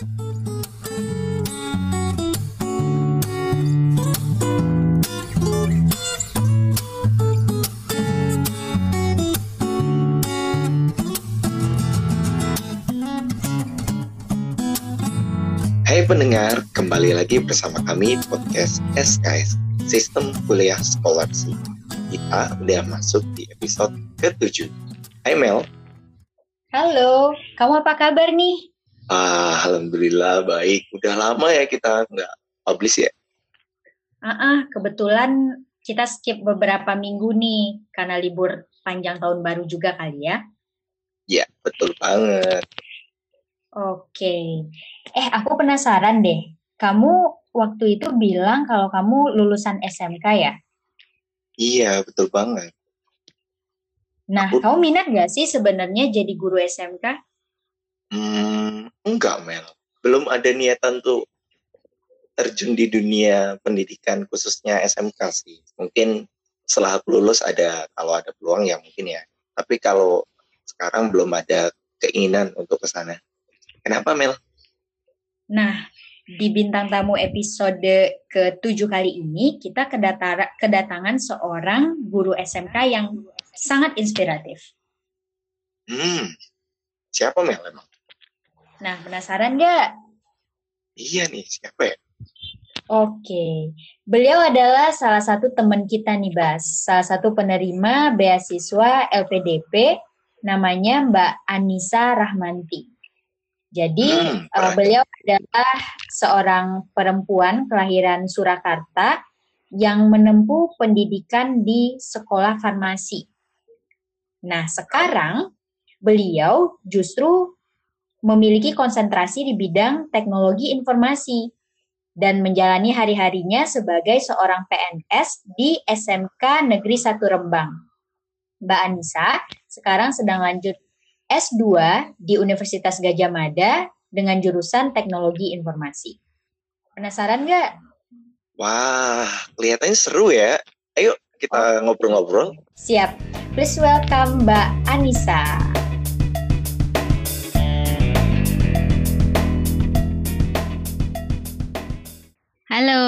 Hai pendengar, kembali lagi bersama kami podcast SKS, Sistem Kuliah Scholarship. Kita udah masuk di episode ke-7. Hai Mel. Halo, kamu apa kabar nih? Ah, Alhamdulillah baik. Udah lama ya kita nggak publish ya? Ah, uh kebetulan kita skip beberapa minggu nih karena libur panjang tahun baru juga kali ya. Ya, betul banget. Oke. Eh, aku penasaran deh. Kamu waktu itu bilang kalau kamu lulusan SMK ya? Iya, betul banget. Nah, aku... kamu minat gak sih sebenarnya jadi guru SMK? Hmm, enggak, Mel. Belum ada niatan tuh terjun di dunia pendidikan khususnya SMK sih. Mungkin setelah lulus ada kalau ada peluang ya mungkin ya. Tapi kalau sekarang belum ada keinginan untuk ke sana. Kenapa Mel? Nah, di bintang tamu episode ke-7 kali ini kita kedatangan seorang guru SMK yang sangat inspiratif. Hmm, siapa Mel emang? Nah, penasaran nggak? Iya nih, siapa ya? Oke, beliau adalah salah satu teman kita nih Bas, salah satu penerima beasiswa LPDP, namanya Mbak Anissa Rahmanti. Jadi hmm, uh, beliau adalah seorang perempuan kelahiran Surakarta yang menempuh pendidikan di sekolah farmasi. Nah, sekarang beliau justru memiliki konsentrasi di bidang teknologi informasi dan menjalani hari-harinya sebagai seorang PNS di SMK Negeri 1 Rembang. Mbak Anissa sekarang sedang lanjut S2 di Universitas Gajah Mada dengan jurusan Teknologi Informasi. Penasaran nggak? Wah, kelihatannya seru ya. Ayo kita ngobrol-ngobrol. Siap. Please welcome Mbak Anissa. Halo.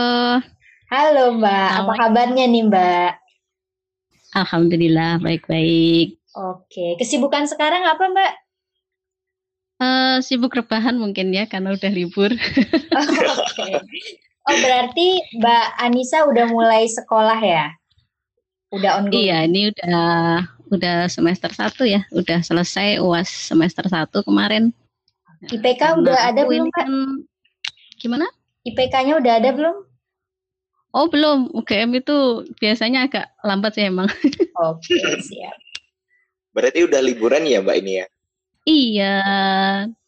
Halo Mbak, apa kabarnya nih Mbak? Alhamdulillah baik-baik. Oke, kesibukan sekarang apa Mbak? Uh, sibuk rebahan mungkin ya karena udah libur. oh, Oke. Okay. Oh berarti Mbak Anissa udah mulai sekolah ya? Udah ongoing? Iya, ini udah udah semester satu ya, udah selesai uas semester satu kemarin. IPK nah, udah ada belum Kan, gimana? IPK-nya udah ada belum? Oh belum, UGM itu biasanya agak lambat sih emang. Oke, siap. Berarti udah liburan ya Mbak ini ya? Iya,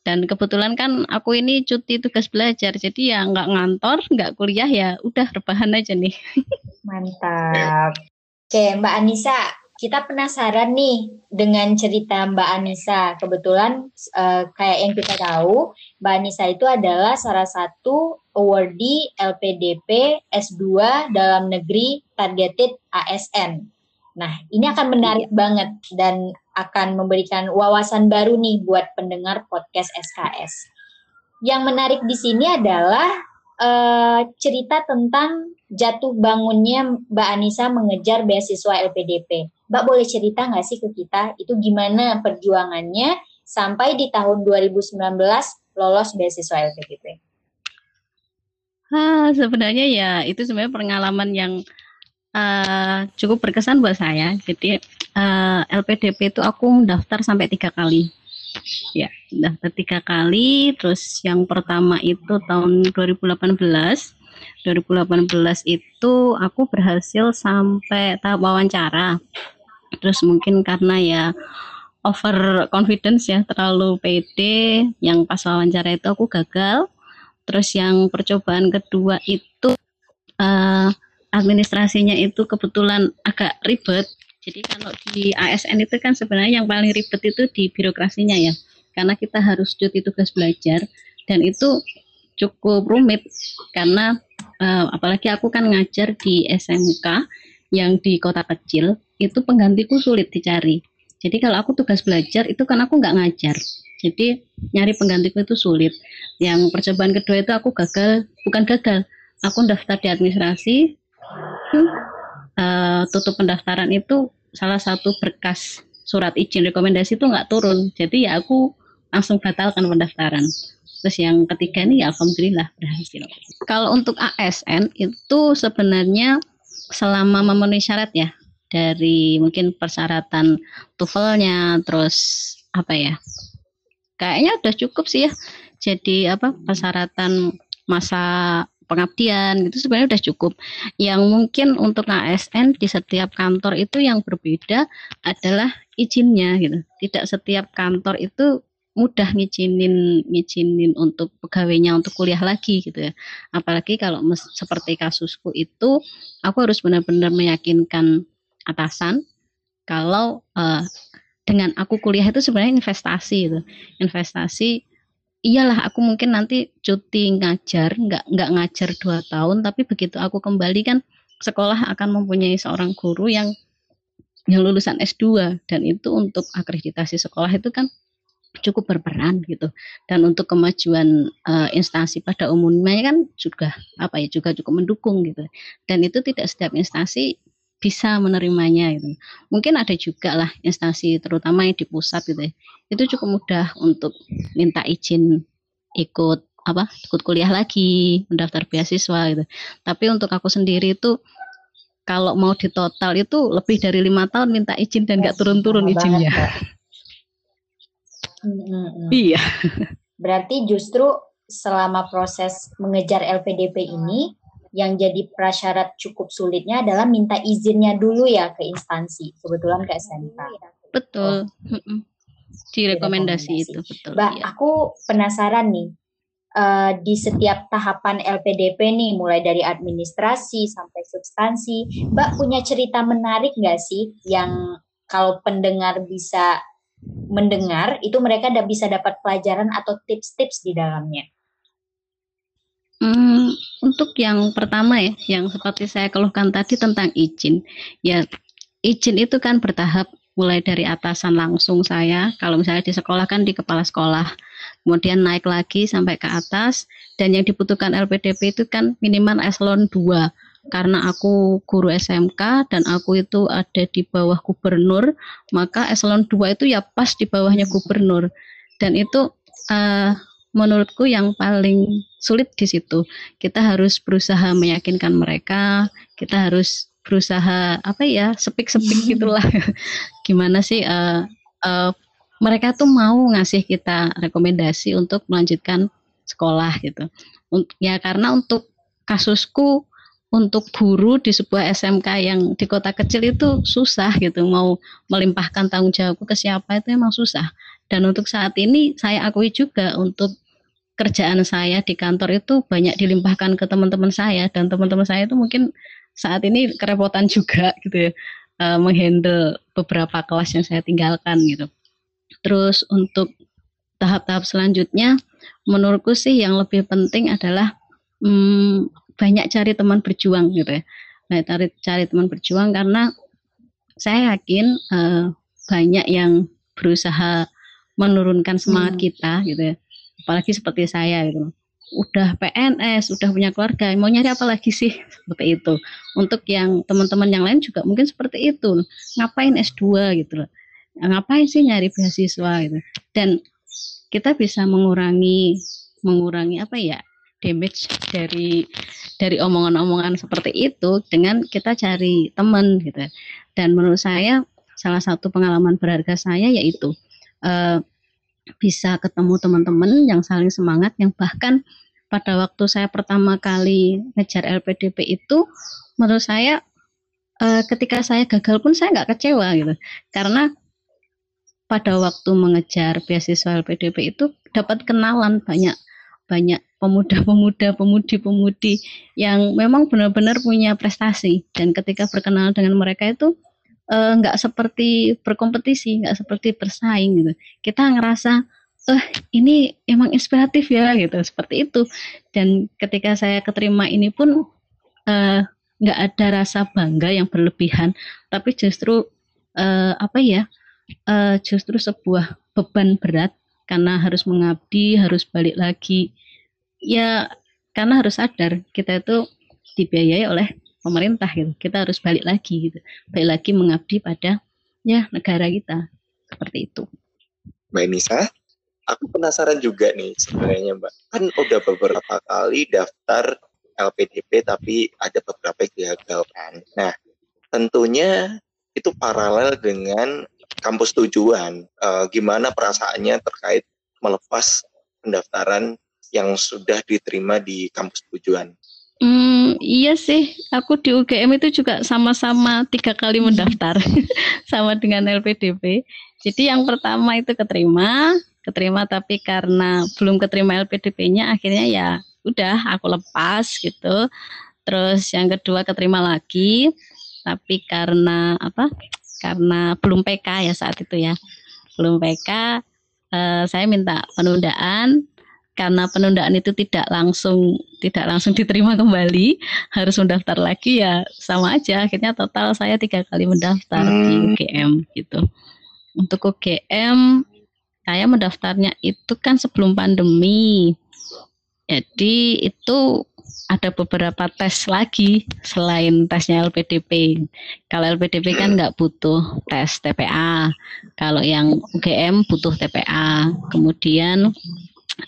dan kebetulan kan aku ini cuti tugas belajar, jadi ya nggak ngantor, nggak kuliah ya, udah rebahan aja nih. Mantap. Oke, Mbak Anissa, kita penasaran nih dengan cerita Mbak Anissa. Kebetulan uh, kayak yang kita tahu, Mbak Anissa itu adalah salah satu awardee LPDP S2 dalam negeri targeted ASN. Nah, ini akan menarik banget dan akan memberikan wawasan baru nih buat pendengar podcast SKS. Yang menarik di sini adalah uh, cerita tentang jatuh bangunnya Mbak Anissa mengejar beasiswa LPDP. Mbak boleh cerita nggak sih ke kita itu gimana perjuangannya sampai di tahun 2019 lolos beasiswa LPDP? Ah, sebenarnya ya itu sebenarnya pengalaman yang uh, cukup berkesan buat saya. Jadi uh, eh, LPDP itu aku daftar sampai tiga kali. Ya, daftar tiga kali. Terus yang pertama itu tahun 2018. 2018 itu aku berhasil sampai tahap wawancara. Terus mungkin karena ya over confidence ya, terlalu pede. Yang pas wawancara itu aku gagal. Terus yang percobaan kedua itu uh, administrasinya itu kebetulan agak ribet. Jadi kalau di ASN itu kan sebenarnya yang paling ribet itu di birokrasinya ya. Karena kita harus cuti tugas belajar dan itu cukup rumit karena uh, apalagi aku kan ngajar di SMK yang di kota kecil itu penggantiku sulit dicari. Jadi kalau aku tugas belajar itu kan aku nggak ngajar. Jadi nyari penggantiku itu sulit. Yang percobaan kedua itu aku gagal, bukan gagal, aku daftar di administrasi, uh, tutup pendaftaran itu salah satu berkas surat izin rekomendasi itu nggak turun. Jadi ya aku langsung batalkan pendaftaran. Terus yang ketiga ini ya alhamdulillah berhasil. Kalau untuk ASN itu sebenarnya selama memenuhi syarat ya dari mungkin persyaratan TOEFL-nya terus apa ya? Kayaknya udah cukup sih ya. Jadi apa persyaratan masa pengabdian gitu sebenarnya udah cukup. Yang mungkin untuk ASN di setiap kantor itu yang berbeda adalah izinnya gitu. Tidak setiap kantor itu mudah ngizinin ngizinin untuk pegawainya untuk kuliah lagi gitu ya. Apalagi kalau seperti kasusku itu aku harus benar-benar meyakinkan atasan kalau uh, dengan aku kuliah itu sebenarnya investasi itu. Investasi iyalah aku mungkin nanti cuti ngajar nggak nggak ngajar dua tahun tapi begitu aku kembali kan sekolah akan mempunyai seorang guru yang yang lulusan S2 dan itu untuk akreditasi sekolah itu kan cukup berperan gitu. Dan untuk kemajuan uh, instansi pada umumnya kan juga apa ya juga cukup mendukung gitu. Dan itu tidak setiap instansi bisa menerimanya gitu. Mungkin ada juga lah instansi terutama yang di pusat gitu ya. Itu cukup mudah untuk minta izin ikut apa ikut kuliah lagi mendaftar beasiswa gitu. Tapi untuk aku sendiri itu kalau mau di total itu lebih dari lima tahun minta izin dan nggak turun-turun izinnya Hmm, Iya. Berarti justru selama proses mengejar LPDP ini yang jadi prasyarat cukup sulitnya adalah minta izinnya dulu ya ke instansi, kebetulan ke SMK. Betul. Oh. Di rekomendasi, itu betul. Mbak, ya. aku penasaran nih. Uh, di setiap tahapan LPDP nih, mulai dari administrasi sampai substansi, Mbak punya cerita menarik nggak sih yang kalau pendengar bisa mendengar itu mereka udah bisa dapat pelajaran atau tips-tips di dalamnya. Hmm, untuk yang pertama ya, yang seperti saya keluhkan tadi tentang izin, ya izin itu kan bertahap mulai dari atasan langsung saya, kalau misalnya di sekolah kan di kepala sekolah, kemudian naik lagi sampai ke atas, dan yang dibutuhkan LPDP itu kan minimal eselon 2, karena aku guru SMK dan aku itu ada di bawah gubernur, maka eselon 2 itu ya pas di bawahnya gubernur. Dan itu uh, menurutku yang paling sulit di situ. Kita harus berusaha meyakinkan mereka, kita harus berusaha apa ya, sepik-sepik gitulah. Gimana sih uh, uh, mereka tuh mau ngasih kita rekomendasi untuk melanjutkan sekolah gitu. Ya karena untuk kasusku untuk guru di sebuah SMK yang di kota kecil itu susah gitu. Mau melimpahkan tanggung jawabku ke siapa itu memang susah. Dan untuk saat ini saya akui juga untuk kerjaan saya di kantor itu banyak dilimpahkan ke teman-teman saya. Dan teman-teman saya itu mungkin saat ini kerepotan juga gitu ya uh, menghandle beberapa kelas yang saya tinggalkan gitu. Terus untuk tahap-tahap selanjutnya menurutku sih yang lebih penting adalah hmm, banyak cari teman berjuang gitu ya. Nah, cari cari teman berjuang karena saya yakin uh, banyak yang berusaha menurunkan semangat hmm. kita gitu ya. Apalagi seperti saya gitu. Udah PNS, udah punya keluarga, mau nyari apa lagi sih? Seperti itu. Untuk yang teman-teman yang lain juga mungkin seperti itu. Ngapain S2 gitu loh. Ngapain sih nyari beasiswa gitu. Dan kita bisa mengurangi mengurangi apa ya damage dari dari omongan-omongan seperti itu dengan kita cari teman gitu. Dan menurut saya salah satu pengalaman berharga saya yaitu uh, bisa ketemu teman-teman yang saling semangat yang bahkan pada waktu saya pertama kali ngejar LPDP itu menurut saya uh, ketika saya gagal pun saya nggak kecewa gitu karena pada waktu mengejar beasiswa LPDP itu dapat kenalan banyak banyak pemuda-pemuda, pemudi-pemudi yang memang benar-benar punya prestasi dan ketika berkenalan dengan mereka itu eh, nggak seperti berkompetisi, nggak seperti bersaing gitu. Kita ngerasa, eh ini emang inspiratif ya gitu, seperti itu. Dan ketika saya keterima ini pun uh, nggak ada rasa bangga yang berlebihan, tapi justru uh, apa ya, uh, justru sebuah beban berat karena harus mengabdi, harus balik lagi. Ya karena harus sadar kita itu dibiayai oleh pemerintah gitu. Kita harus balik lagi gitu. Balik lagi mengabdi pada ya negara kita. Seperti itu. Mbak Nisa, aku penasaran juga nih sebenarnya Mbak. Kan udah beberapa kali daftar LPDP tapi ada beberapa yang gagal kan. Nah, tentunya itu paralel dengan kampus tujuan. Uh, gimana perasaannya terkait melepas pendaftaran yang sudah diterima di kampus tujuan? Hmm, iya sih, aku di UGM itu juga sama-sama tiga kali mendaftar, sama dengan LPDP. Jadi yang pertama itu keterima, keterima tapi karena belum keterima LPDP-nya, akhirnya ya udah aku lepas gitu. Terus yang kedua keterima lagi, tapi karena apa? Karena belum PK ya saat itu ya, belum PK, eh, saya minta penundaan karena penundaan itu tidak langsung tidak langsung diterima kembali harus mendaftar lagi ya sama aja akhirnya total saya tiga kali mendaftar hmm. di UGM gitu untuk UGM saya mendaftarnya itu kan sebelum pandemi jadi itu ada beberapa tes lagi selain tesnya LPDP. Kalau LPDP kan nggak butuh tes TPA. Kalau yang UGM butuh TPA. Kemudian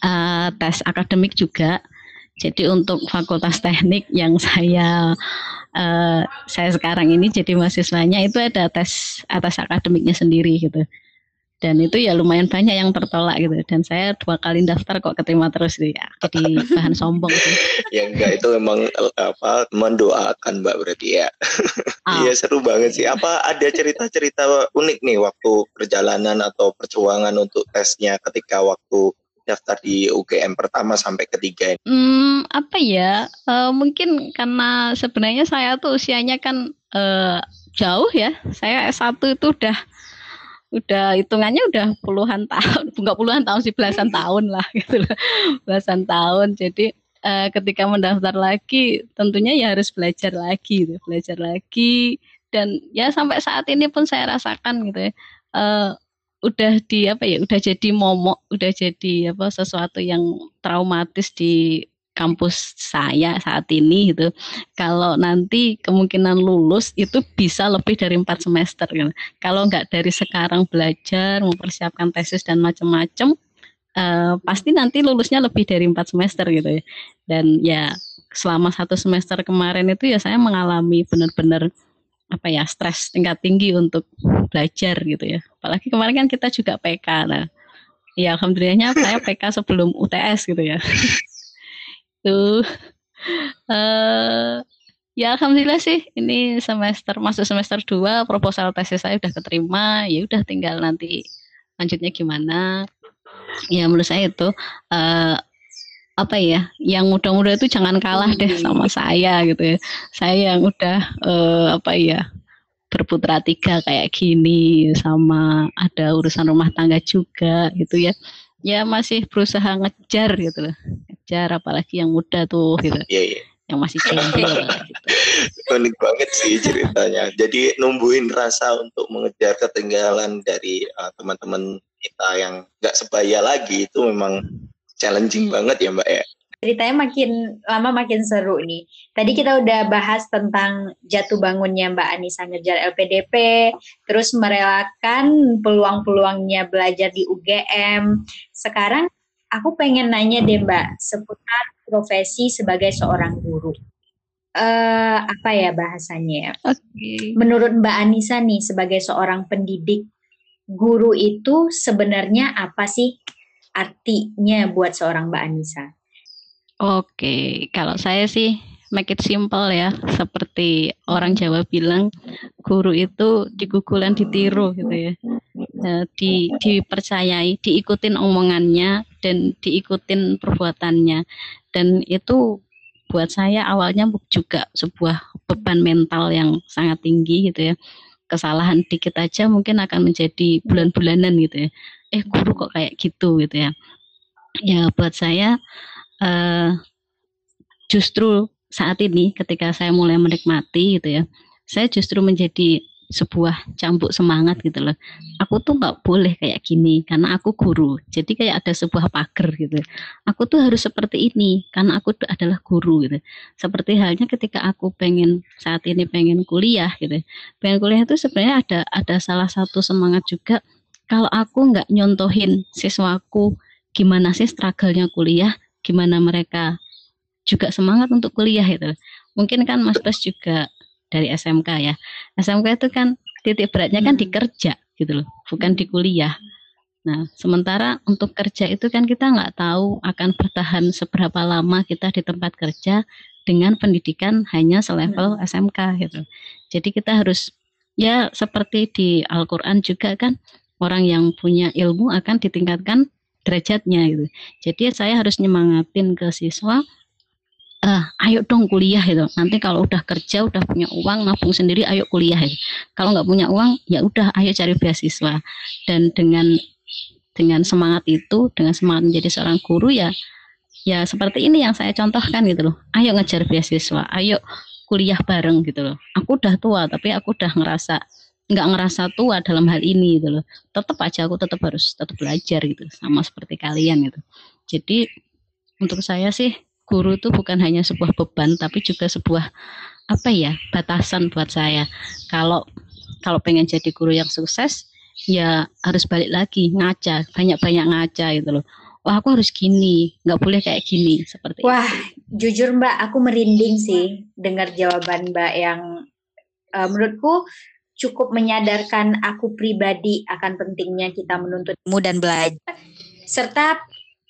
uh, tes akademik juga. Jadi untuk fakultas teknik yang saya uh, saya sekarang ini jadi mahasiswanya itu ada tes atas akademiknya sendiri gitu. Dan itu ya lumayan banyak yang tertolak gitu. Dan saya dua kali daftar kok keterima terus gitu ya. Jadi bahan sombong sih. ya enggak itu memang apa mendoakan Mbak berarti ya. Iya oh. seru banget sih. Apa ada cerita-cerita unik nih waktu perjalanan atau perjuangan untuk tesnya ketika waktu daftar di UGM pertama sampai ketiga? Hmm, apa ya? Uh, mungkin karena sebenarnya saya tuh usianya kan uh, jauh ya. Saya S1 itu udah udah hitungannya udah puluhan tahun, enggak puluhan tahun sih belasan tahun lah gitu loh. Belasan tahun. Jadi uh, ketika mendaftar lagi tentunya ya harus belajar lagi gitu, belajar lagi dan ya sampai saat ini pun saya rasakan gitu ya. Uh, udah di apa ya udah jadi momok udah jadi apa sesuatu yang traumatis di kampus saya saat ini gitu. Kalau nanti kemungkinan lulus itu bisa lebih dari empat semester gitu. Kalau nggak dari sekarang belajar mempersiapkan tesis dan macam-macam, uh, pasti nanti lulusnya lebih dari empat semester gitu ya. Dan ya selama satu semester kemarin itu ya saya mengalami benar-benar apa ya stres tingkat tinggi untuk belajar gitu ya. Apalagi kemarin kan kita juga PK. Nah, ya alhamdulillahnya saya PK sebelum UTS gitu ya. Tuh. Uh, ya alhamdulillah sih ini semester masuk semester 2 proposal tesis saya udah keterima. Ya udah tinggal nanti lanjutnya gimana. Ya menurut saya itu uh, apa ya yang muda-muda itu jangan kalah deh hmm. sama saya gitu ya saya yang udah uh, apa ya berputra tiga kayak gini sama ada urusan rumah tangga juga gitu ya ya masih berusaha ngejar gitu loh ngejar apalagi yang muda tuh gitu yeah, yeah. yang masih cendol gitu. unik banget sih ceritanya jadi numbuhin rasa untuk mengejar ketinggalan dari uh, teman-teman kita yang nggak sebaya lagi itu memang challenging banget ya Mbak ya. Ceritanya makin lama makin seru nih. Tadi kita udah bahas tentang jatuh bangunnya Mbak Anissa ngejar LPDP, terus merelakan peluang-peluangnya belajar di UGM. Sekarang aku pengen nanya deh Mbak seputar profesi sebagai seorang guru. Uh, apa ya bahasanya? Okay. Menurut Mbak Anissa nih sebagai seorang pendidik, guru itu sebenarnya apa sih? Artinya buat seorang Mbak Anissa? Oke, kalau saya sih make it simple ya, seperti orang Jawa bilang, guru itu digugulan ditiru gitu ya. Eh, di, dipercayai, diikutin omongannya dan diikutin perbuatannya. Dan itu buat saya awalnya juga sebuah beban mental yang sangat tinggi gitu ya. Kesalahan dikit aja mungkin akan menjadi bulan-bulanan gitu ya. Eh guru kok kayak gitu gitu ya. Ya buat saya uh, justru saat ini ketika saya mulai menikmati gitu ya saya justru menjadi sebuah cambuk semangat gitu loh. Aku tuh nggak boleh kayak gini karena aku guru. Jadi kayak ada sebuah pagar gitu. Aku tuh harus seperti ini karena aku tuh adalah guru gitu. Seperti halnya ketika aku pengen saat ini pengen kuliah gitu. Pengen kuliah itu sebenarnya ada ada salah satu semangat juga kalau aku nggak nyontohin siswaku gimana sih struggle-nya kuliah, gimana mereka juga semangat untuk kuliah itu. Mungkin kan Mas Bas juga dari SMK ya. SMK itu kan titik beratnya kan di hmm. kerja gitu loh, bukan di kuliah. Nah, sementara untuk kerja itu kan kita nggak tahu akan bertahan seberapa lama kita di tempat kerja dengan pendidikan hanya selevel hmm. SMK gitu. Jadi kita harus ya seperti di Al-Qur'an juga kan orang yang punya ilmu akan ditingkatkan derajatnya gitu. Jadi saya harus nyemangatin ke siswa uh, ayo dong kuliah gitu. Nanti kalau udah kerja, udah punya uang, nabung sendiri, ayo kuliah. Gitu. Kalau nggak punya uang, ya udah, ayo cari beasiswa. Dan dengan dengan semangat itu, dengan semangat menjadi seorang guru ya, ya seperti ini yang saya contohkan gitu loh. Ayo ngejar beasiswa, ayo kuliah bareng gitu loh. Aku udah tua, tapi aku udah ngerasa nggak ngerasa tua dalam hal ini gitu loh. Tetap aja aku tetap harus tetap belajar gitu, sama seperti kalian gitu. Jadi untuk saya sih guru itu bukan hanya sebuah beban tapi juga sebuah apa ya batasan buat saya kalau kalau pengen jadi guru yang sukses ya harus balik lagi ngaca banyak-banyak ngaca gitu loh wah aku harus gini nggak boleh kayak gini seperti wah itu. jujur mbak aku merinding sih dengar jawaban mbak yang uh, menurutku cukup menyadarkan aku pribadi akan pentingnya kita menuntut ilmu dan belajar serta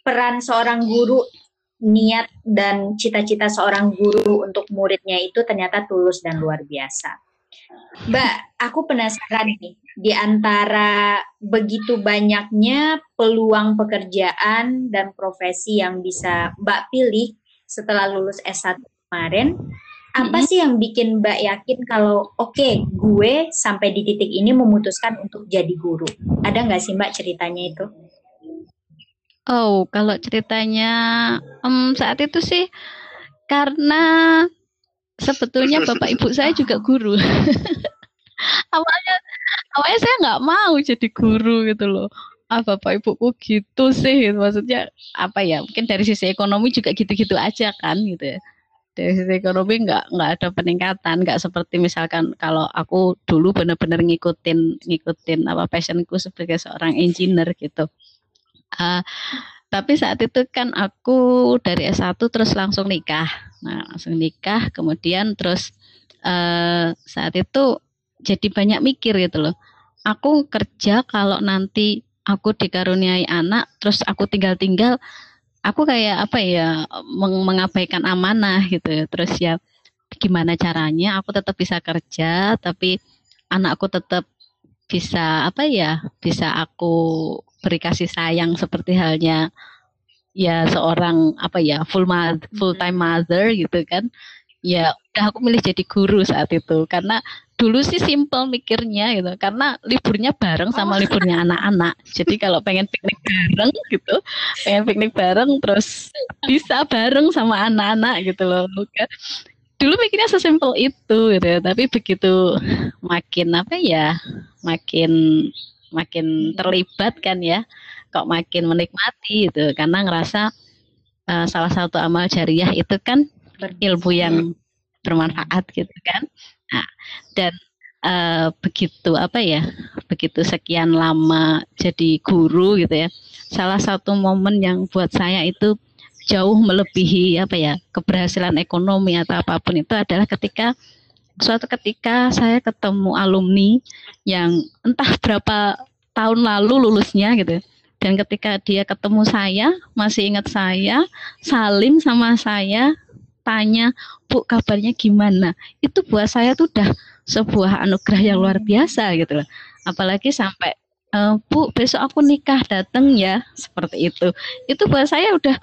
peran seorang guru niat dan cita-cita seorang guru untuk muridnya itu ternyata tulus dan luar biasa. Mbak, aku penasaran nih, di antara begitu banyaknya peluang pekerjaan dan profesi yang bisa Mbak pilih setelah lulus S1 kemarin, apa sih yang bikin Mbak yakin kalau oke, okay, gue sampai di titik ini memutuskan untuk jadi guru? Ada nggak sih Mbak ceritanya itu? Oh, kalau ceritanya um, saat itu sih karena sebetulnya bapak ibu saya juga guru. awalnya awalnya saya nggak mau jadi guru gitu loh. Ah bapak ibuku gitu sih, maksudnya apa ya? Mungkin dari sisi ekonomi juga gitu-gitu aja kan gitu ya. Dari sisi ekonomi nggak nggak ada peningkatan, nggak seperti misalkan kalau aku dulu benar-benar ngikutin ngikutin apa passionku sebagai seorang engineer gitu Uh, tapi saat itu kan aku dari S1 terus langsung nikah. Nah, langsung nikah, kemudian terus uh, saat itu jadi banyak mikir gitu loh. Aku kerja kalau nanti aku dikaruniai anak, terus aku tinggal-tinggal, aku kayak apa ya, meng mengabaikan amanah gitu ya. Terus ya gimana caranya aku tetap bisa kerja, tapi anakku tetap bisa apa ya, bisa aku beri kasih sayang seperti halnya ya seorang apa ya full mother, full time mother gitu kan ya udah aku milih jadi guru saat itu karena dulu sih simple mikirnya gitu karena liburnya bareng sama oh. liburnya anak-anak jadi kalau pengen piknik bareng gitu pengen piknik bareng terus bisa bareng sama anak-anak gitu loh kan dulu mikirnya sesimpel itu gitu ya. tapi begitu makin apa ya makin makin terlibat kan ya kok makin menikmati itu karena ngerasa uh, salah satu amal jariah itu kan ilmu yang bermanfaat gitu kan. Nah, dan uh, begitu apa ya begitu sekian lama jadi guru gitu ya salah satu momen yang buat saya itu jauh melebihi apa ya keberhasilan ekonomi atau apa pun itu adalah ketika suatu ketika saya ketemu alumni yang entah berapa tahun lalu lulusnya gitu. Dan ketika dia ketemu saya, masih ingat saya, salim sama saya, tanya, "Bu, kabarnya gimana?" Itu buat saya tuh udah sebuah anugerah yang luar biasa gitu loh. Apalagi sampai e, Bu, besok aku nikah datang ya, seperti itu. Itu buat saya udah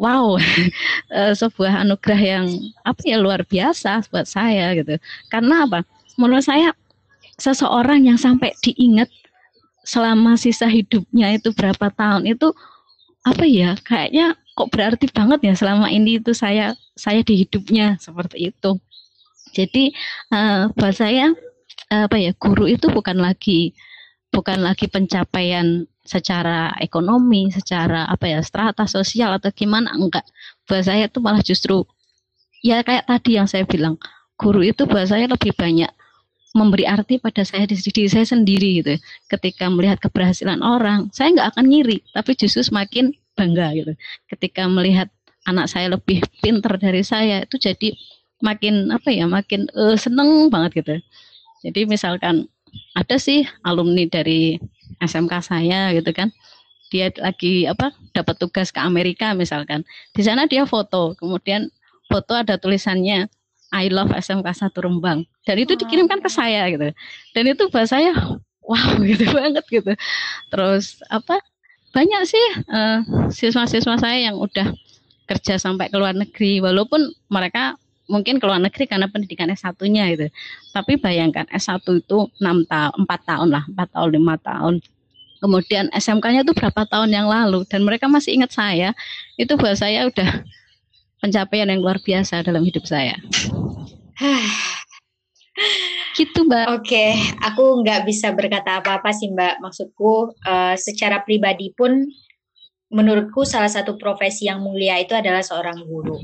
wow, eh, sebuah anugerah yang apa ya luar biasa buat saya gitu. Karena apa? Menurut saya seseorang yang sampai diingat selama sisa hidupnya itu berapa tahun itu apa ya kayaknya kok berarti banget ya selama ini itu saya saya di hidupnya seperti itu. Jadi uh, buat saya apa ya guru itu bukan lagi bukan lagi pencapaian secara ekonomi, secara apa ya strata sosial atau gimana enggak. Buat saya itu malah justru ya kayak tadi yang saya bilang guru itu buat saya lebih banyak memberi arti pada saya di diri saya sendiri gitu. Ketika melihat keberhasilan orang, saya nggak akan ngiri, tapi justru semakin bangga gitu. Ketika melihat anak saya lebih pinter dari saya, itu jadi makin apa ya, makin uh, seneng banget gitu. Jadi misalkan ada sih alumni dari SMK saya gitu kan. Dia lagi apa dapat tugas ke Amerika misalkan. Di sana dia foto kemudian foto ada tulisannya I love SMK satu Rembang. Dan itu dikirimkan ke saya gitu. Dan itu bahasanya wow gitu banget gitu. Terus apa banyak sih uh, siswa-siswa saya yang udah kerja sampai ke luar negeri. Walaupun mereka mungkin ke luar negeri karena pendidikan S1-nya itu. Tapi bayangkan S1 itu 6 tahun, 4 tahun lah, 4 tahun, 5 tahun. Kemudian SMK-nya itu berapa tahun yang lalu dan mereka masih ingat saya. Itu buat saya udah pencapaian yang luar biasa dalam hidup saya. gitu mbak. Oke, okay. aku nggak bisa berkata apa-apa sih mbak. Maksudku uh, secara pribadi pun menurutku salah satu profesi yang mulia itu adalah seorang guru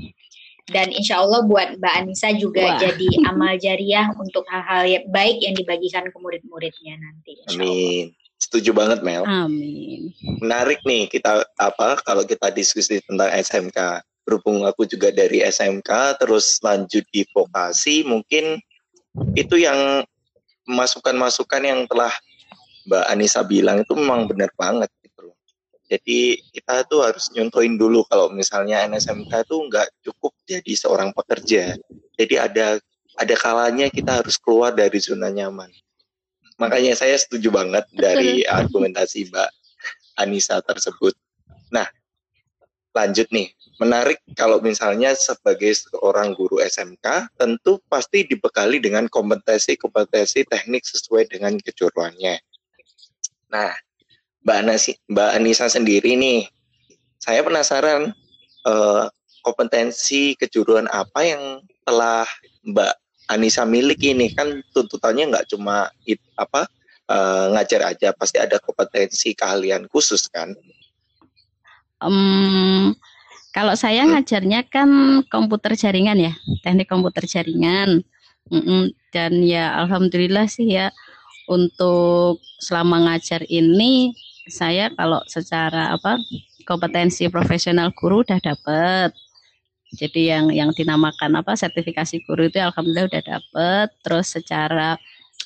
dan insya Allah buat Mbak Anissa juga Wah. jadi amal jariah untuk hal-hal yang baik yang dibagikan ke murid-muridnya nanti. Amin. Setuju banget Mel. Amin. Menarik nih kita apa kalau kita diskusi tentang SMK. Berhubung aku juga dari SMK terus lanjut di vokasi mungkin itu yang masukan-masukan yang telah Mbak Anissa bilang itu memang benar banget jadi kita tuh harus nyontoin dulu kalau misalnya NSMK itu nggak cukup jadi seorang pekerja. Jadi ada ada kalanya kita harus keluar dari zona nyaman. Makanya saya setuju banget dari argumentasi Mbak Anissa tersebut. Nah, lanjut nih. Menarik kalau misalnya sebagai seorang guru SMK tentu pasti dibekali dengan kompetensi-kompetensi teknik sesuai dengan kejuruannya. Nah, Mbak Anasi, Mbak Anissa sendiri nih, saya penasaran uh, kompetensi kejuruan apa yang telah Mbak Anissa miliki ini kan tuntutannya nggak cuma it, apa uh, ngajar aja, pasti ada kompetensi keahlian khusus kan? Um, kalau saya hmm. ngajarnya kan komputer jaringan ya, teknik komputer jaringan, dan ya alhamdulillah sih ya untuk selama ngajar ini saya kalau secara apa kompetensi profesional guru udah dapet. Jadi yang yang dinamakan apa sertifikasi guru itu alhamdulillah udah dapet. Terus secara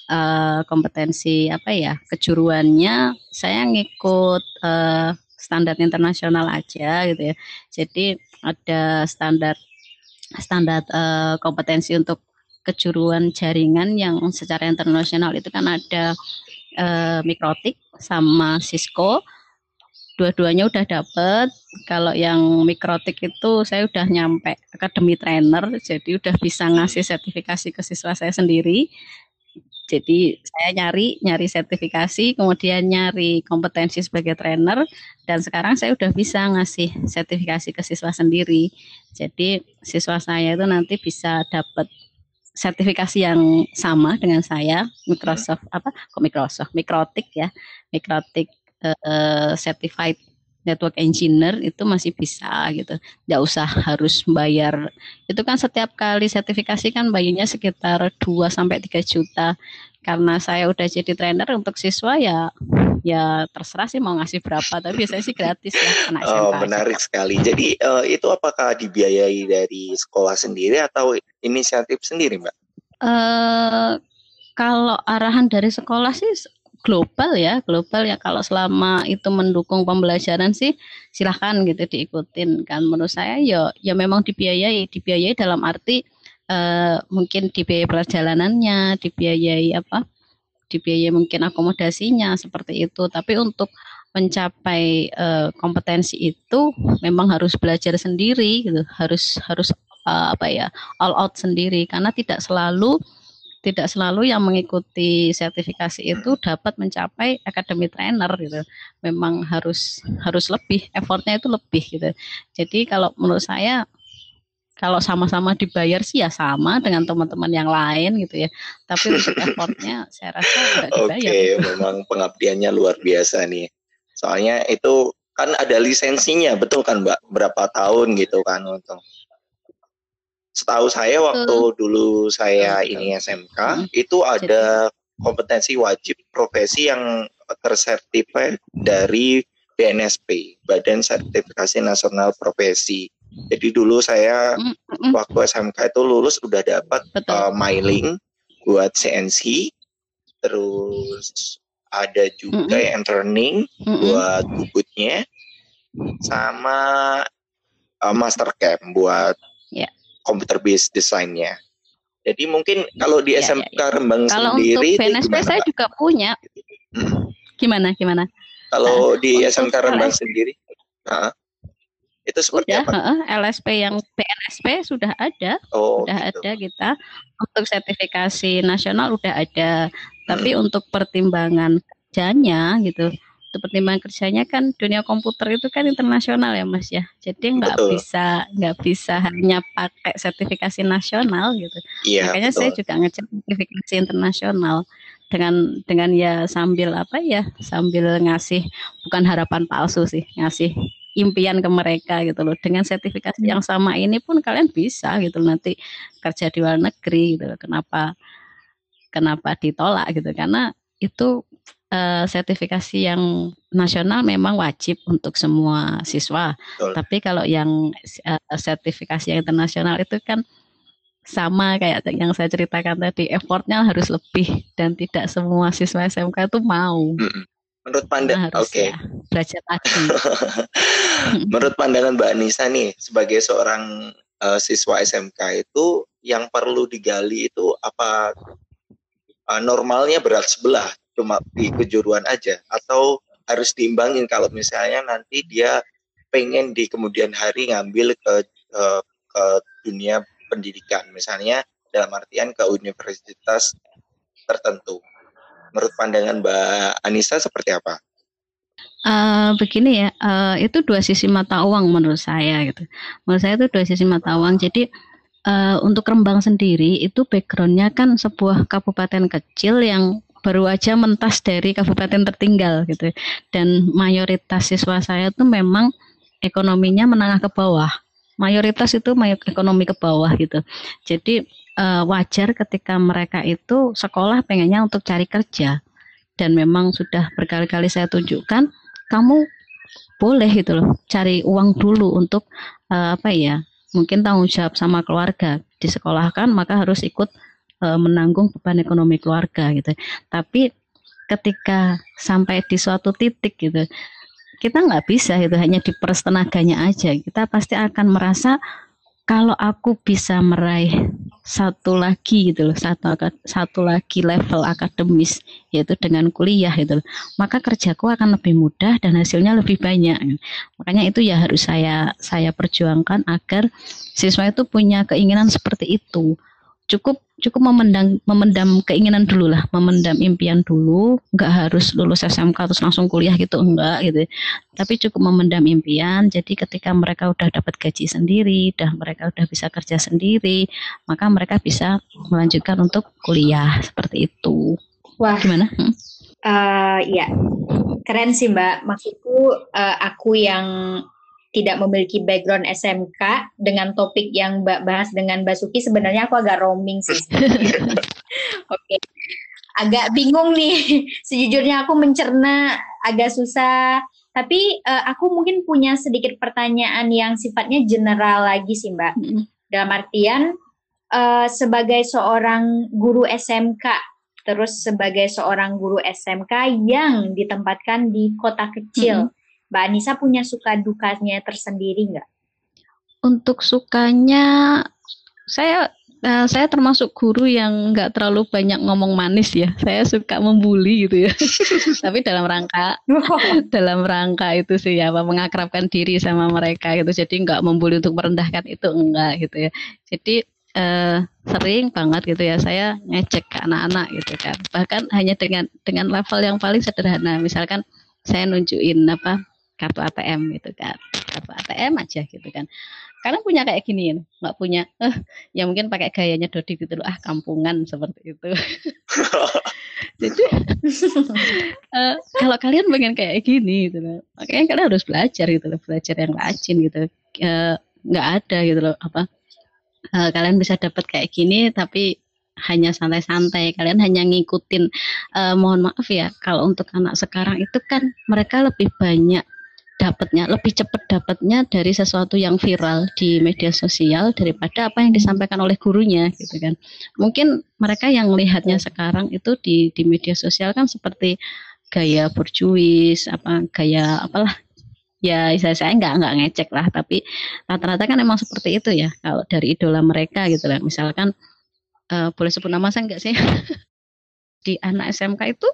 uh, kompetensi apa ya kejuruannya saya ngikut uh, standar internasional aja gitu ya. Jadi ada standar standar uh, kompetensi untuk kejuruan jaringan yang secara internasional itu kan ada uh, mikrotik sama Cisco. Dua-duanya udah dapet. Kalau yang mikrotik itu saya udah nyampe akademi trainer, jadi udah bisa ngasih sertifikasi ke siswa saya sendiri. Jadi saya nyari nyari sertifikasi, kemudian nyari kompetensi sebagai trainer, dan sekarang saya udah bisa ngasih sertifikasi ke siswa sendiri. Jadi siswa saya itu nanti bisa dapat sertifikasi yang sama dengan saya Microsoft apa? Kok Microsoft? Mikrotik ya. Mikrotik uh, certified network engineer itu masih bisa gitu. Nggak usah harus bayar. Itu kan setiap kali sertifikasi kan bayarnya sekitar 2 sampai 3 juta karena saya udah jadi trainer untuk siswa ya ya terserah sih mau ngasih berapa tapi biasanya sih gratis ya anak Oh menarik sekali. Jadi uh, itu apakah dibiayai dari sekolah sendiri atau inisiatif sendiri mbak? Uh, kalau arahan dari sekolah sih global ya global ya. Kalau selama itu mendukung pembelajaran sih silahkan gitu diikutin. Kan menurut saya ya ya memang dibiayai dibiayai dalam arti uh, mungkin dibiayai perjalanannya dibiayai apa dibiayai mungkin akomodasinya seperti itu tapi untuk mencapai uh, kompetensi itu memang harus belajar sendiri gitu harus harus uh, apa ya all out sendiri karena tidak selalu tidak selalu yang mengikuti sertifikasi itu dapat mencapai akademi trainer gitu. Memang harus harus lebih, effortnya itu lebih gitu. Jadi kalau menurut saya kalau sama-sama dibayar sih ya sama dengan teman-teman yang lain gitu ya. Tapi untuk effortnya saya rasa tidak dibayar. Oke, okay, memang pengabdiannya luar biasa nih. Soalnya itu kan ada lisensinya, betul kan Mbak? Berapa tahun gitu kan untuk Setahu saya waktu dulu saya ini SMK hmm. itu ada kompetensi wajib profesi yang tersertifikat dari BNSP, Badan Sertifikasi Nasional Profesi. Jadi dulu saya mm, mm. waktu SMK itu lulus udah dapat uh, mailing buat CNC, terus ada juga mm yang training mm buat bubutnya, sama uh, master camp buat yeah. computer based desainnya. Jadi mungkin kalau di SMK ya, ya, ya. Rembang kalau sendiri, untuk BNSP saya juga punya. Hmm. Gimana? Gimana? Kalau nah, di SMK Rembang sendiri, nah, itu seperti sudah, apa? Uh, LSP yang PNSP sudah ada, oh, sudah gitu. ada kita. Untuk sertifikasi nasional sudah ada, tapi hmm. untuk pertimbangan kerjanya gitu, untuk pertimbangan kerjanya kan dunia komputer itu kan internasional ya mas ya, jadi nggak bisa nggak bisa hanya pakai sertifikasi nasional gitu. Iya, Makanya betul. saya juga ngecek sertifikasi internasional dengan dengan ya sambil apa ya sambil ngasih bukan harapan palsu sih ngasih impian ke mereka gitu loh. Dengan sertifikasi yang sama ini pun kalian bisa gitu loh, nanti kerja di luar negeri gitu loh. Kenapa kenapa ditolak gitu? Karena itu uh, sertifikasi yang nasional memang wajib untuk semua siswa. Betul. Tapi kalau yang uh, sertifikasi yang internasional itu kan sama kayak yang saya ceritakan tadi, effortnya harus lebih dan tidak semua siswa SMK itu mau. Hmm menurut pandangan oke. okay. ya, lagi. Menurut pandangan Mbak Nisa nih sebagai seorang uh, siswa SMK itu yang perlu digali itu apa uh, normalnya berat sebelah cuma di kejuruan aja? Atau harus diimbangin kalau misalnya nanti dia pengen di kemudian hari ngambil ke uh, ke dunia pendidikan? Misalnya dalam artian ke universitas tertentu menurut pandangan Mbak Anissa seperti apa? Uh, begini ya, uh, itu dua sisi mata uang menurut saya gitu. Menurut saya itu dua sisi mata uang. Jadi uh, untuk Rembang sendiri itu backgroundnya kan sebuah kabupaten kecil yang baru aja mentas dari kabupaten tertinggal gitu. Dan mayoritas siswa saya itu memang ekonominya menengah ke bawah. Mayoritas itu ekonomi ke bawah gitu. Jadi uh, wajar ketika mereka itu sekolah pengennya untuk cari kerja. Dan memang sudah berkali-kali saya tunjukkan kamu boleh itu loh cari uang dulu untuk uh, apa ya mungkin tanggung jawab sama keluarga. Disekolahkan maka harus ikut uh, menanggung beban ekonomi keluarga gitu. Tapi ketika sampai di suatu titik gitu kita nggak bisa itu hanya diperas tenaganya aja. Kita pasti akan merasa kalau aku bisa meraih satu lagi gitu loh, satu satu lagi level akademis yaitu dengan kuliah gitu loh, maka kerjaku akan lebih mudah dan hasilnya lebih banyak. Makanya itu ya harus saya saya perjuangkan agar siswa itu punya keinginan seperti itu cukup cukup memendam memendam keinginan dulu lah, memendam impian dulu, nggak harus lulus SMK terus langsung kuliah gitu enggak gitu. Tapi cukup memendam impian. Jadi ketika mereka udah dapat gaji sendiri, dah mereka udah bisa kerja sendiri, maka mereka bisa melanjutkan untuk kuliah seperti itu. Wah, gimana? Hmm? Uh, ya, keren sih Mbak. Maksudku uh, aku yang tidak memiliki background SMK dengan topik yang Mbak bahas dengan Basuki sebenarnya aku agak roaming sih. Oke. Okay. Agak bingung nih. Sejujurnya aku mencerna agak susah. Tapi uh, aku mungkin punya sedikit pertanyaan yang sifatnya general lagi sih Mbak. Mm. Dalam artian uh, sebagai seorang guru SMK terus sebagai seorang guru SMK yang ditempatkan di kota kecil. -hmm Mbak Anissa punya suka dukanya tersendiri nggak? Untuk sukanya, saya uh, saya termasuk guru yang nggak terlalu banyak ngomong manis ya. Saya suka membuli gitu ya. Tapi dalam rangka dalam rangka itu sih ya, mengakrabkan diri sama mereka gitu. Jadi nggak membuli untuk merendahkan itu enggak gitu ya. Jadi uh, sering banget gitu ya saya ngecek ke anak-anak gitu kan. Bahkan hanya dengan dengan level yang paling sederhana. Misalkan saya nunjukin apa kartu ATM gitu kan. Kartu ATM aja gitu kan. Kalian punya kayak gini ya nggak punya eh ya mungkin pakai gayanya Dodi gitu loh. Ah kampungan seperti itu. Jadi uh, kalau kalian pengen kayak gini gitu loh makanya kalian harus belajar gitu loh belajar yang rajin gitu. Uh, nggak ada gitu loh apa uh, kalian bisa dapat kayak gini tapi hanya santai-santai. Kalian hanya ngikutin uh, mohon maaf ya kalau untuk anak sekarang itu kan mereka lebih banyak dapatnya lebih cepat dapatnya dari sesuatu yang viral di media sosial daripada apa yang disampaikan oleh gurunya gitu kan. Mungkin mereka yang melihatnya sekarang itu di di media sosial kan seperti gaya berjuis apa gaya apalah. Ya saya saya nggak nggak ngecek lah tapi rata-rata kan emang seperti itu ya kalau dari idola mereka gitu lah. Misalkan uh, boleh sebut nama saya enggak sih? Di anak SMK itu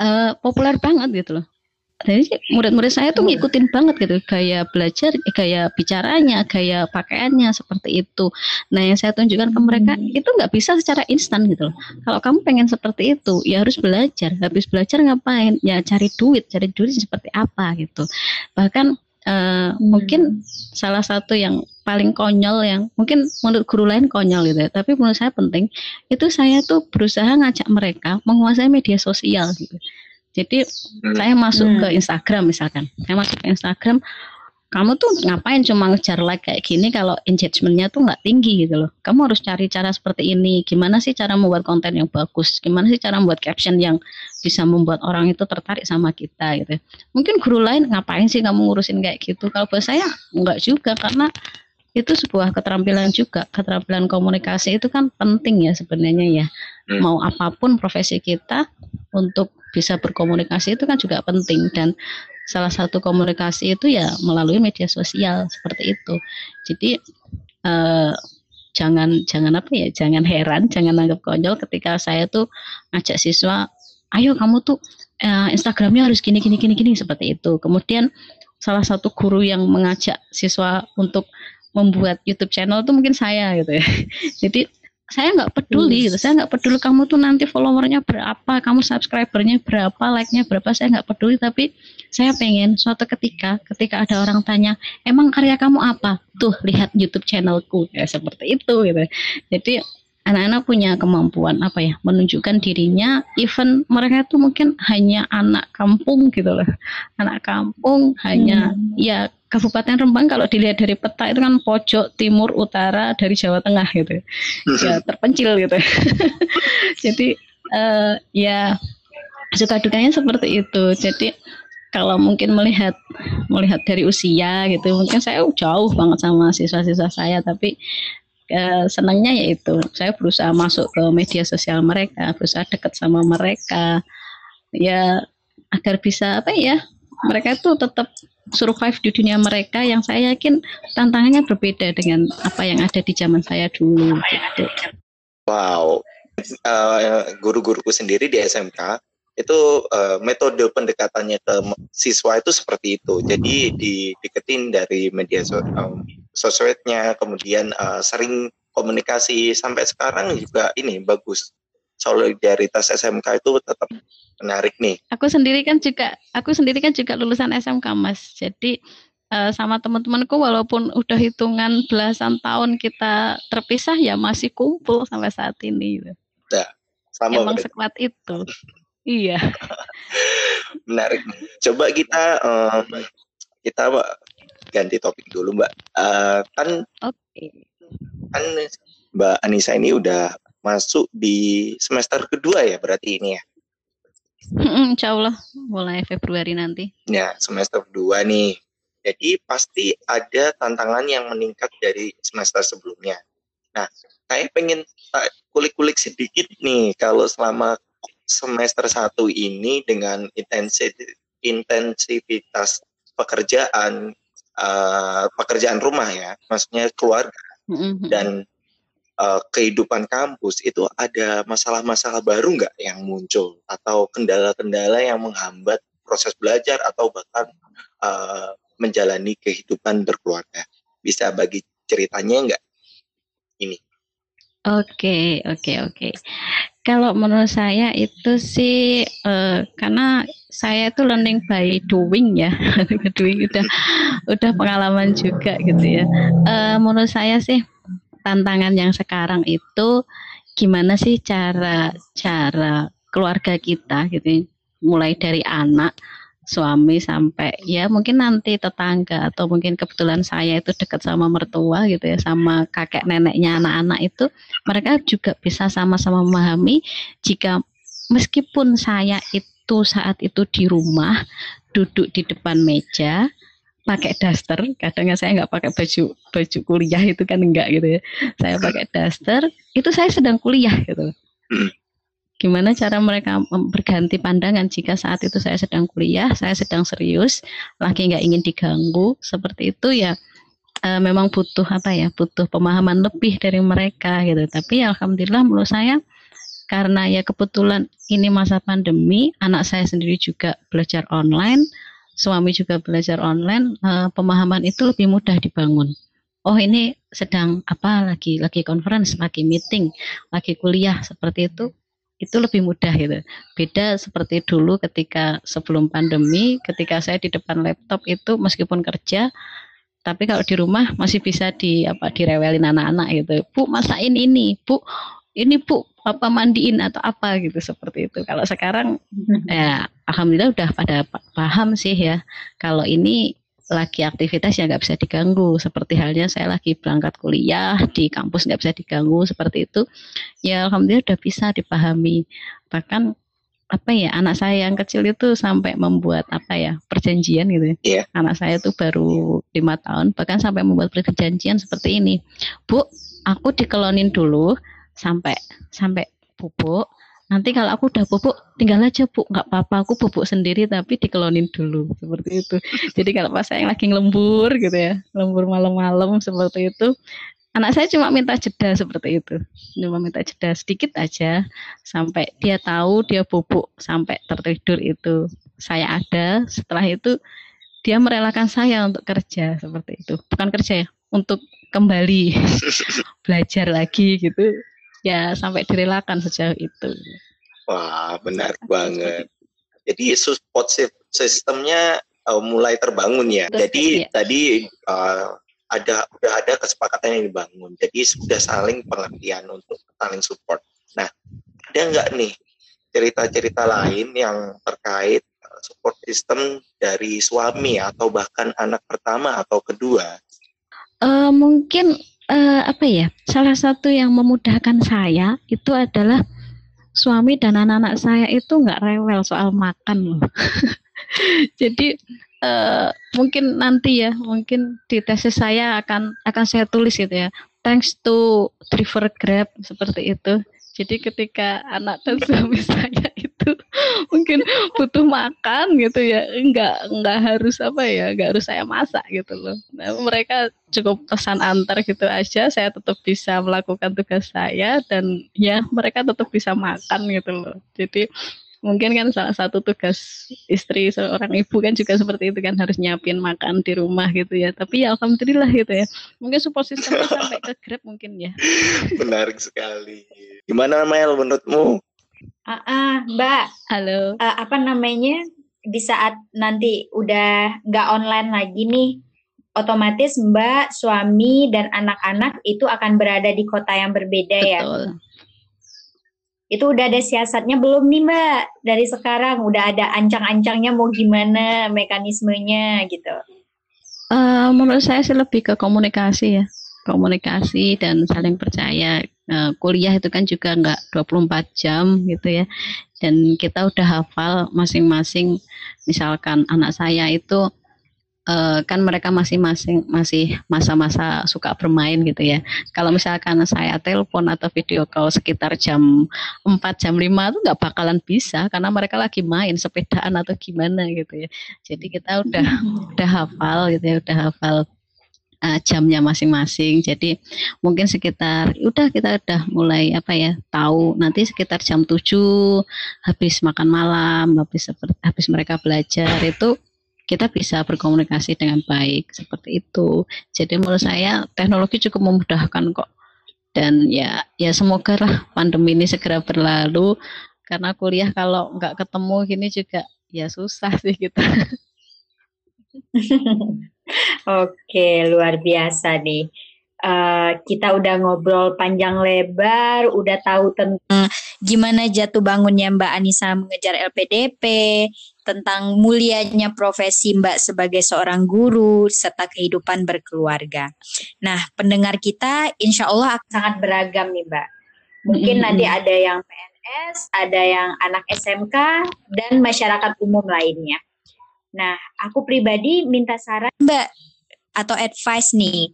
uh, populer banget gitu loh jadi murid-murid saya tuh ngikutin banget gitu gaya belajar, gaya bicaranya, gaya pakaiannya seperti itu. Nah yang saya tunjukkan ke mereka hmm. itu nggak bisa secara instan gitu loh. Kalau kamu pengen seperti itu, ya harus belajar. Habis belajar ngapain? Ya cari duit, cari duit seperti apa gitu. Bahkan uh, hmm. mungkin salah satu yang paling konyol yang mungkin menurut guru lain konyol gitu ya, tapi menurut saya penting itu saya tuh berusaha ngajak mereka menguasai media sosial gitu. Jadi hmm. saya masuk hmm. ke Instagram misalkan, saya masuk ke Instagram, kamu tuh ngapain cuma ngejar like kayak gini kalau engagementnya tuh nggak tinggi gitu loh. Kamu harus cari cara seperti ini. Gimana sih cara membuat konten yang bagus? Gimana sih cara membuat caption yang bisa membuat orang itu tertarik sama kita gitu. Mungkin guru lain ngapain sih kamu ngurusin kayak gitu? Kalau buat saya nggak juga karena itu sebuah keterampilan juga keterampilan komunikasi itu kan penting ya sebenarnya ya hmm. mau apa pun profesi kita untuk bisa berkomunikasi itu kan juga penting. Dan salah satu komunikasi itu ya melalui media sosial seperti itu. Jadi eh, jangan jangan apa ya jangan heran jangan anggap konyol ketika saya tuh ngajak siswa ayo kamu tuh eh, Instagramnya harus gini gini gini gini seperti itu. Kemudian salah satu guru yang mengajak siswa untuk membuat YouTube channel itu mungkin saya gitu ya. Jadi saya nggak peduli gitu. Saya nggak peduli kamu tuh nanti followernya berapa, kamu subscribernya berapa, like-nya berapa, saya nggak peduli. Tapi saya pengen suatu ketika, ketika ada orang tanya, emang karya kamu apa? Tuh lihat YouTube channelku, ya seperti itu gitu. Jadi anak-anak punya kemampuan apa ya menunjukkan dirinya even mereka itu mungkin hanya anak kampung gitu loh anak kampung hanya hmm. ya Kabupaten Rembang kalau dilihat dari peta itu kan pojok timur utara dari Jawa Tengah gitu. Ya terpencil gitu. Jadi uh, ya suka dukanya seperti itu. Jadi kalau mungkin melihat melihat dari usia gitu mungkin saya jauh banget sama siswa-siswa saya tapi uh, senangnya yaitu saya berusaha masuk ke media sosial mereka berusaha dekat sama mereka. Ya agar bisa apa ya mereka itu tetap survive di dunia mereka yang saya yakin tantangannya berbeda dengan apa yang ada di zaman saya dulu. Wow, uh, guru-guruku sendiri di SMK itu uh, metode pendekatannya ke siswa itu seperti itu. Jadi didiketin dari media um, sosmednya, kemudian uh, sering komunikasi sampai sekarang juga ini bagus solidaritas SMK itu tetap menarik nih. Aku sendiri kan juga aku sendiri kan juga lulusan SMK Mas. Jadi uh, sama teman-temanku walaupun udah hitungan belasan tahun kita terpisah ya masih kumpul sampai saat ini. Nah, sama Emang berarti. sekuat itu. iya. menarik. Coba kita uh, kita ganti topik dulu Mbak. Uh, kan okay. kan Mbak Anissa ini udah masuk di semester kedua ya berarti ini ya? Insya Allah mulai Februari nanti. Ya semester kedua nih. Jadi pasti ada tantangan yang meningkat dari semester sebelumnya. Nah, saya pengen kulik-kulik sedikit nih kalau selama semester satu ini dengan intensitas pekerjaan uh, pekerjaan rumah ya, maksudnya keluarga mm -hmm. dan uh, kehidupan kampus itu ada masalah-masalah baru nggak yang muncul? Atau kendala-kendala yang menghambat proses belajar atau bahkan uh, menjalani kehidupan berkeluarga? Bisa bagi ceritanya nggak? Ini. Oke, oke, oke. Kalau menurut saya itu sih uh, karena saya itu learning by doing ya, doing udah udah pengalaman juga gitu ya. Uh, menurut saya sih tantangan yang sekarang itu gimana sih cara cara keluarga kita gitu, mulai dari anak suami sampai ya mungkin nanti tetangga atau mungkin kebetulan saya itu dekat sama mertua gitu ya sama kakek neneknya anak-anak itu mereka juga bisa sama-sama memahami jika meskipun saya itu saat itu di rumah duduk di depan meja pakai daster. Kadangnya saya nggak pakai baju baju kuliah itu kan enggak gitu ya. Saya pakai daster. Itu saya sedang kuliah gitu. Gimana cara mereka berganti pandangan jika saat itu saya sedang kuliah, saya sedang serius, lagi nggak ingin diganggu, seperti itu ya e, memang butuh apa ya, butuh pemahaman lebih dari mereka gitu. Tapi ya, alhamdulillah menurut saya karena ya kebetulan ini masa pandemi, anak saya sendiri juga belajar online, suami juga belajar online, e, pemahaman itu lebih mudah dibangun. Oh ini sedang apa lagi lagi conference, lagi meeting, lagi kuliah seperti itu itu lebih mudah gitu. Beda seperti dulu ketika sebelum pandemi, ketika saya di depan laptop itu meskipun kerja, tapi kalau di rumah masih bisa di apa direwelin anak-anak gitu. Bu masain ini, Bu ini Bu apa mandiin atau apa gitu seperti itu. Kalau sekarang ya alhamdulillah udah pada paham sih ya. Kalau ini lagi aktivitas yang nggak bisa diganggu seperti halnya saya lagi berangkat kuliah di kampus nggak bisa diganggu seperti itu ya alhamdulillah udah bisa dipahami bahkan apa ya anak saya yang kecil itu sampai membuat apa ya perjanjian gitu ya yeah. anak saya tuh baru lima tahun bahkan sampai membuat perjanjian seperti ini bu aku dikelonin dulu sampai sampai bubuk nanti kalau aku udah pupuk tinggal aja bu. Nggak apa-apa aku pupuk sendiri tapi dikelonin dulu. Seperti itu. Jadi kalau pas saya lagi ngelembur gitu ya lembur malam-malam seperti itu. Anak saya cuma minta jeda seperti itu. Cuma minta jeda sedikit aja sampai dia tahu dia pupuk sampai tertidur itu. Saya ada setelah itu dia merelakan saya untuk kerja seperti itu. Bukan kerja ya untuk kembali belajar lagi gitu ya sampai direlakan sejauh itu. Wah, benar banget. Jadi support sistemnya uh, mulai terbangun ya. Betul, Jadi ya. tadi uh, ada udah ada kesepakatan yang dibangun. Jadi sudah saling pengertian untuk saling support. Nah, ada nggak nih cerita-cerita lain yang terkait uh, support system dari suami atau bahkan anak pertama atau kedua? Uh, mungkin uh, apa ya? Salah satu yang memudahkan saya itu adalah suami dan anak-anak saya itu nggak rewel soal makan loh. Jadi uh, mungkin nanti ya mungkin di tesis saya akan akan saya tulis gitu ya. Thanks to driver grab seperti itu. Jadi ketika anak dan suami saya itu mungkin butuh makan gitu ya, enggak enggak harus apa ya, enggak harus saya masak gitu loh. Nah, mereka cukup pesan antar gitu aja, saya tetap bisa melakukan tugas saya dan ya mereka tetap bisa makan gitu loh. Jadi mungkin kan salah satu tugas istri seorang ibu kan juga seperti itu kan harus nyiapin makan di rumah gitu ya. Tapi ya alhamdulillah gitu ya. Mungkin support system sampai ke grab mungkin ya. Menarik sekali. Gimana Mel menurutmu ah uh, mbak halo uh, apa namanya di saat nanti udah nggak online lagi nih otomatis mbak suami dan anak-anak itu akan berada di kota yang berbeda ya? Betul. ya itu udah ada siasatnya belum nih Mbak? Dari sekarang udah ada ancang-ancangnya mau gimana mekanismenya gitu? Uh, menurut saya sih lebih ke komunikasi ya, komunikasi dan saling percaya. Uh, kuliah itu kan juga nggak 24 jam gitu ya, dan kita udah hafal masing-masing. Misalkan anak saya itu uh, kan mereka masing-masing masih masa-masa suka bermain gitu ya. Kalau misalkan saya telepon atau video call sekitar jam 4 jam 5 itu nggak bakalan bisa karena mereka lagi main sepedaan atau gimana gitu ya. Jadi kita udah udah hafal gitu ya, udah hafal uh, jamnya masing-masing. Jadi mungkin sekitar udah kita udah mulai apa ya tahu nanti sekitar jam 7 habis makan malam, habis habis mereka belajar itu kita bisa berkomunikasi dengan baik seperti itu. Jadi menurut saya teknologi cukup memudahkan kok. Dan ya ya semoga lah pandemi ini segera berlalu karena kuliah kalau nggak ketemu gini juga ya susah sih kita. Oke, luar biasa nih. Uh, kita udah ngobrol panjang lebar, udah tahu tentang gimana jatuh bangunnya Mbak Anissa mengejar LPDP, tentang mulianya profesi Mbak sebagai seorang guru, serta kehidupan berkeluarga. Nah, pendengar kita insya Allah akan sangat beragam nih Mbak. Mungkin mm-hmm. nanti ada yang PNS, ada yang anak SMK, dan masyarakat umum lainnya. Nah, aku pribadi minta saran Mbak atau advice nih,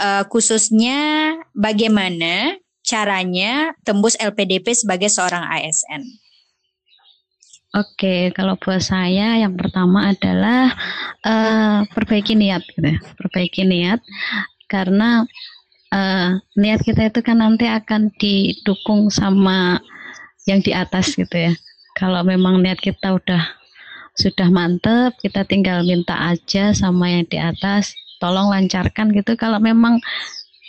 uh, khususnya bagaimana caranya tembus LPDP sebagai seorang ASN. Oke, kalau buat saya yang pertama adalah uh, perbaiki niat, gitu ya. perbaiki niat, karena uh, niat kita itu kan nanti akan didukung sama yang di atas gitu ya. Kalau memang niat kita udah sudah mantep, kita tinggal minta aja sama yang di atas, tolong lancarkan gitu. Kalau memang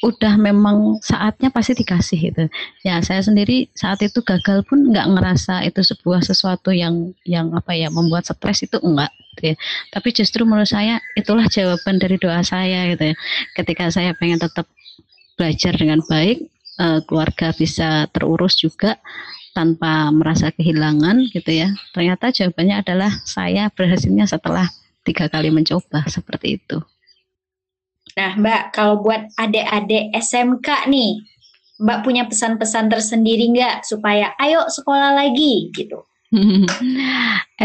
udah memang saatnya pasti dikasih itu. Ya saya sendiri saat itu gagal pun nggak ngerasa itu sebuah sesuatu yang yang apa ya membuat stres itu enggak. Gitu ya. Tapi justru menurut saya itulah jawaban dari doa saya gitu ya. Ketika saya pengen tetap belajar dengan baik, uh, keluarga bisa terurus juga tanpa merasa kehilangan gitu ya. Ternyata jawabannya adalah saya berhasilnya setelah tiga kali mencoba seperti itu. Nah, Mbak, kalau buat adik-adik SMK nih, Mbak punya pesan-pesan tersendiri nggak supaya ayo sekolah lagi gitu?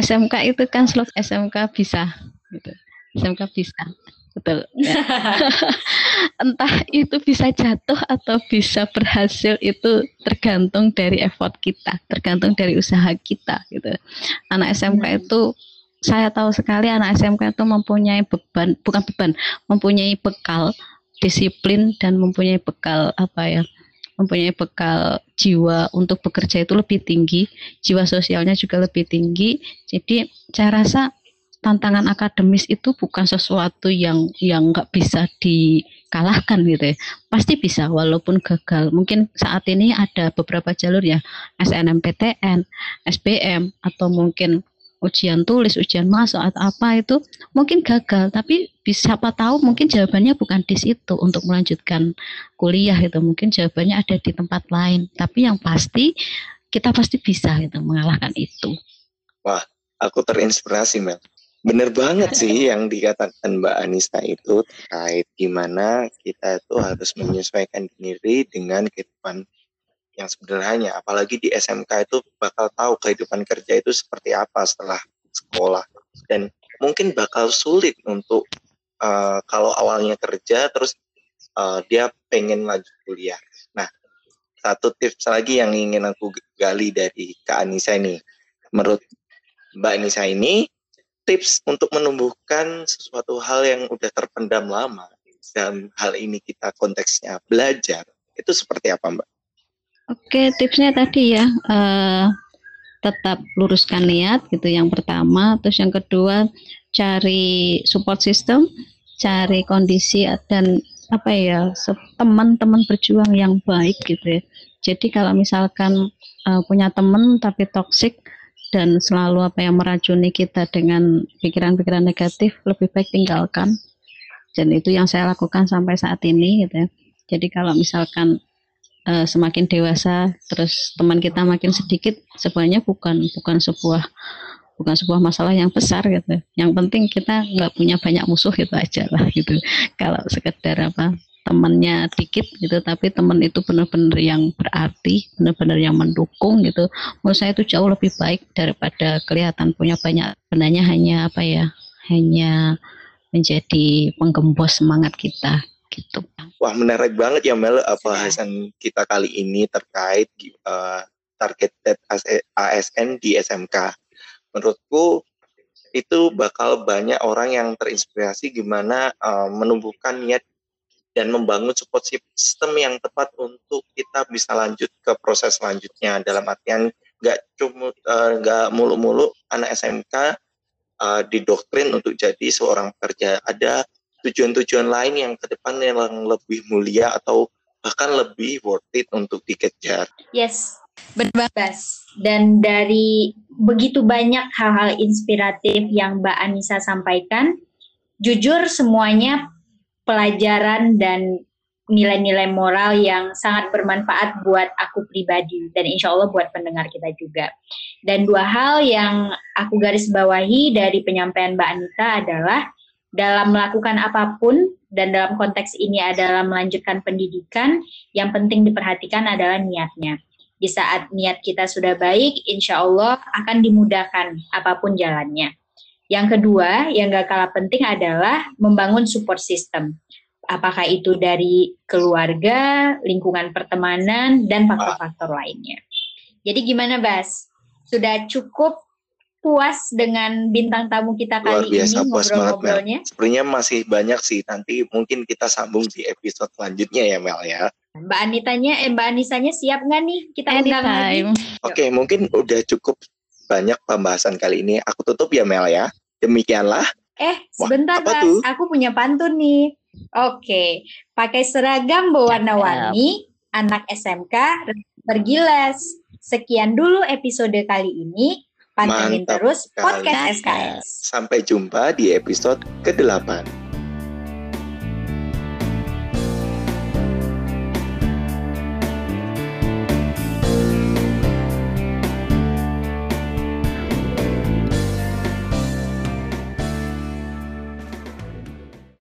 SMK itu kan slot SMK bisa, gitu. SMK bisa, betul. Ya. Entah itu bisa jatuh atau bisa berhasil itu tergantung dari effort kita, tergantung dari usaha kita, gitu. Anak SMK hmm. itu saya tahu sekali anak SMK itu mempunyai beban, bukan beban, mempunyai bekal disiplin dan mempunyai bekal apa ya? mempunyai bekal jiwa untuk bekerja itu lebih tinggi, jiwa sosialnya juga lebih tinggi. Jadi saya rasa tantangan akademis itu bukan sesuatu yang yang nggak bisa dikalahkan gitu ya. Pasti bisa walaupun gagal. Mungkin saat ini ada beberapa jalur ya, SNMPTN, SBM atau mungkin ujian tulis, ujian masuk atau apa itu mungkin gagal, tapi siapa tahu mungkin jawabannya bukan di situ untuk melanjutkan kuliah itu, mungkin jawabannya ada di tempat lain. Tapi yang pasti kita pasti bisa gitu mengalahkan itu. Wah, aku terinspirasi Mel. Bener banget sih yang dikatakan Mbak Anissa itu terkait gimana kita itu harus menyesuaikan diri dengan kehidupan yang sederhana apalagi di SMK itu bakal tahu kehidupan kerja itu seperti apa setelah sekolah. Dan mungkin bakal sulit untuk uh, kalau awalnya kerja terus uh, dia pengen lanjut kuliah. Nah satu tips lagi yang ingin aku gali dari Kak Anissa ini. Menurut Mbak Anissa ini tips untuk menumbuhkan sesuatu hal yang udah terpendam lama dalam hal ini kita konteksnya belajar itu seperti apa Mbak? Oke, tipsnya tadi ya, uh, tetap luruskan niat gitu yang pertama, terus yang kedua cari support system, cari kondisi dan apa ya teman-teman berjuang yang baik gitu ya. Jadi kalau misalkan uh, punya teman tapi toksik dan selalu apa yang meracuni kita dengan pikiran-pikiran negatif, lebih baik tinggalkan. Dan itu yang saya lakukan sampai saat ini gitu ya. Jadi kalau misalkan uh, semakin dewasa terus teman kita makin sedikit sebenarnya bukan bukan sebuah bukan sebuah masalah yang besar gitu. Yang penting kita nggak punya banyak musuh itu aja lah gitu. Kalau sekedar apa temannya dikit gitu, tapi teman itu benar-benar yang berarti, benar-benar yang mendukung gitu. Menurut saya itu jauh lebih baik daripada kelihatan punya banyak. Sebenarnya hanya apa ya, hanya menjadi penggembos semangat kita gitu. Wah menarik banget ya Mel bahasan kita kali ini terkait uh, targeted ASN di SMK. Menurutku itu bakal banyak orang yang terinspirasi gimana uh, menumbuhkan niat dan membangun support system yang tepat untuk kita bisa lanjut ke proses selanjutnya dalam artian nggak cuma nggak uh, mulu-mulu anak SMK uh, didoktrin untuk jadi seorang pekerja ada tujuan-tujuan lain yang ke depan yang lebih mulia atau bahkan lebih worth it untuk dikejar. Yes, berbahas. dan dari begitu banyak hal-hal inspiratif yang Mbak Anissa sampaikan, jujur semuanya pelajaran dan nilai-nilai moral yang sangat bermanfaat buat aku pribadi dan insya Allah buat pendengar kita juga. Dan dua hal yang aku garis bawahi dari penyampaian Mbak Anita adalah dalam melakukan apa pun dan dalam konteks ini adalah melanjutkan pendidikan, yang penting diperhatikan adalah niatnya. Di saat niat kita sudah baik, insya Allah akan dimudahkan apa pun jalannya. Yang kedua, yang gak kalah penting adalah membangun support system apakah itu dari keluarga, lingkungan pertemanan, dan faktor-faktor lainnya. Jadi gimana Bas? Sudah cukup puas dengan bintang tamu kita Luar kali biasa, ini puas ngobrol-ngobrolnya? Sebenarnya masih banyak sih, nanti mungkin kita sambung di episode selanjutnya ya Mel ya. Mbak Anitanya, eh Mbak Anisanya siap nggak nih kita undang lagi? Oke, mungkin udah cukup banyak pembahasan kali ini. Aku tutup ya Mel ya. Demikianlah. Eh, Wah, sebentar tuh? aku punya pantun nih. Oke, pakai seragam berwarna-warni, anak SMK pergi les. Sekian dulu episode kali ini. Pantengin Mantap terus sekali. podcast SKS. Sampai jumpa di episode ke-8.